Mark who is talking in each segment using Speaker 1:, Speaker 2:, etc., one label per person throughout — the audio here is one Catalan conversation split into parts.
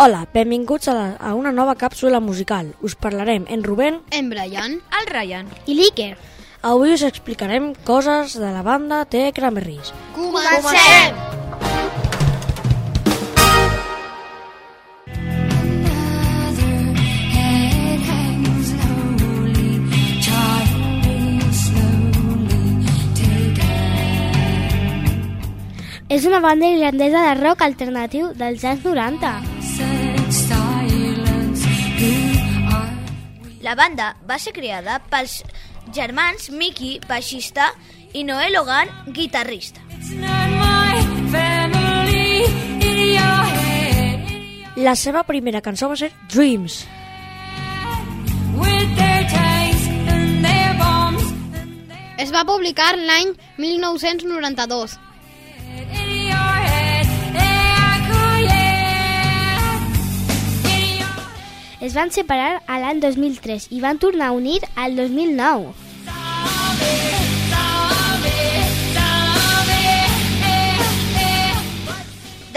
Speaker 1: Hola, benvinguts a, la, a una nova càpsula musical. Us parlarem en Rubén
Speaker 2: En Brian.
Speaker 3: El Ryan.
Speaker 2: I l'Iker.
Speaker 1: Avui us explicarem coses de la banda The Cranberries.
Speaker 2: Comencem!
Speaker 4: És una banda irlandesa de rock alternatiu dels anys 90.
Speaker 3: La banda va ser creada pels germans Mickey, baixista, i Noel Logan, guitarrista.
Speaker 1: La seva primera cançó va ser Dreams.
Speaker 2: Es va publicar l'any 1992.
Speaker 4: Es van separar a l'any 2003 i van tornar a unir al 2009.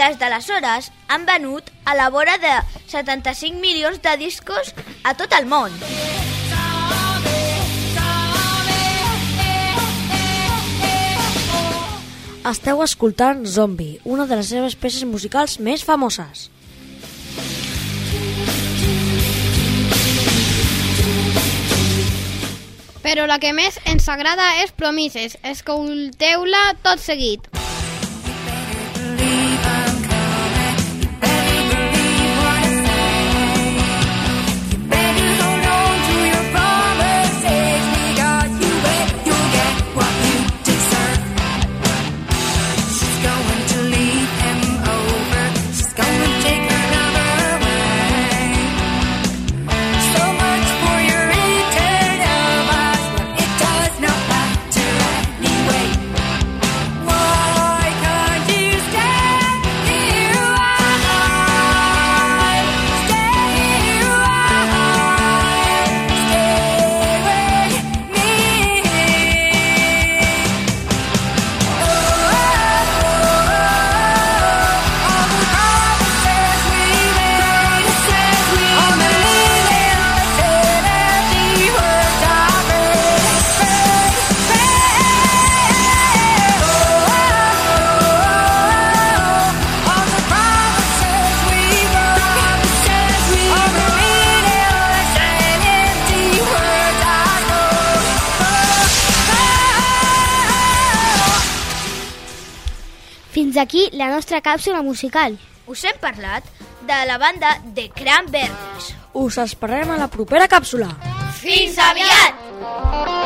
Speaker 3: Des d'aleshores han venut a la vora de 75 milions de discos a tot el món.
Speaker 1: Esteu escoltant Zombie, una de les seves peces musicals més famoses.
Speaker 2: Però la que més ens agrada és Promises. Escolteu-la tot seguit.
Speaker 4: Fins aquí la nostra càpsula musical.
Speaker 3: Us hem parlat de la banda The Cranberries.
Speaker 1: Us esperem a la propera càpsula.
Speaker 3: Fins aviat!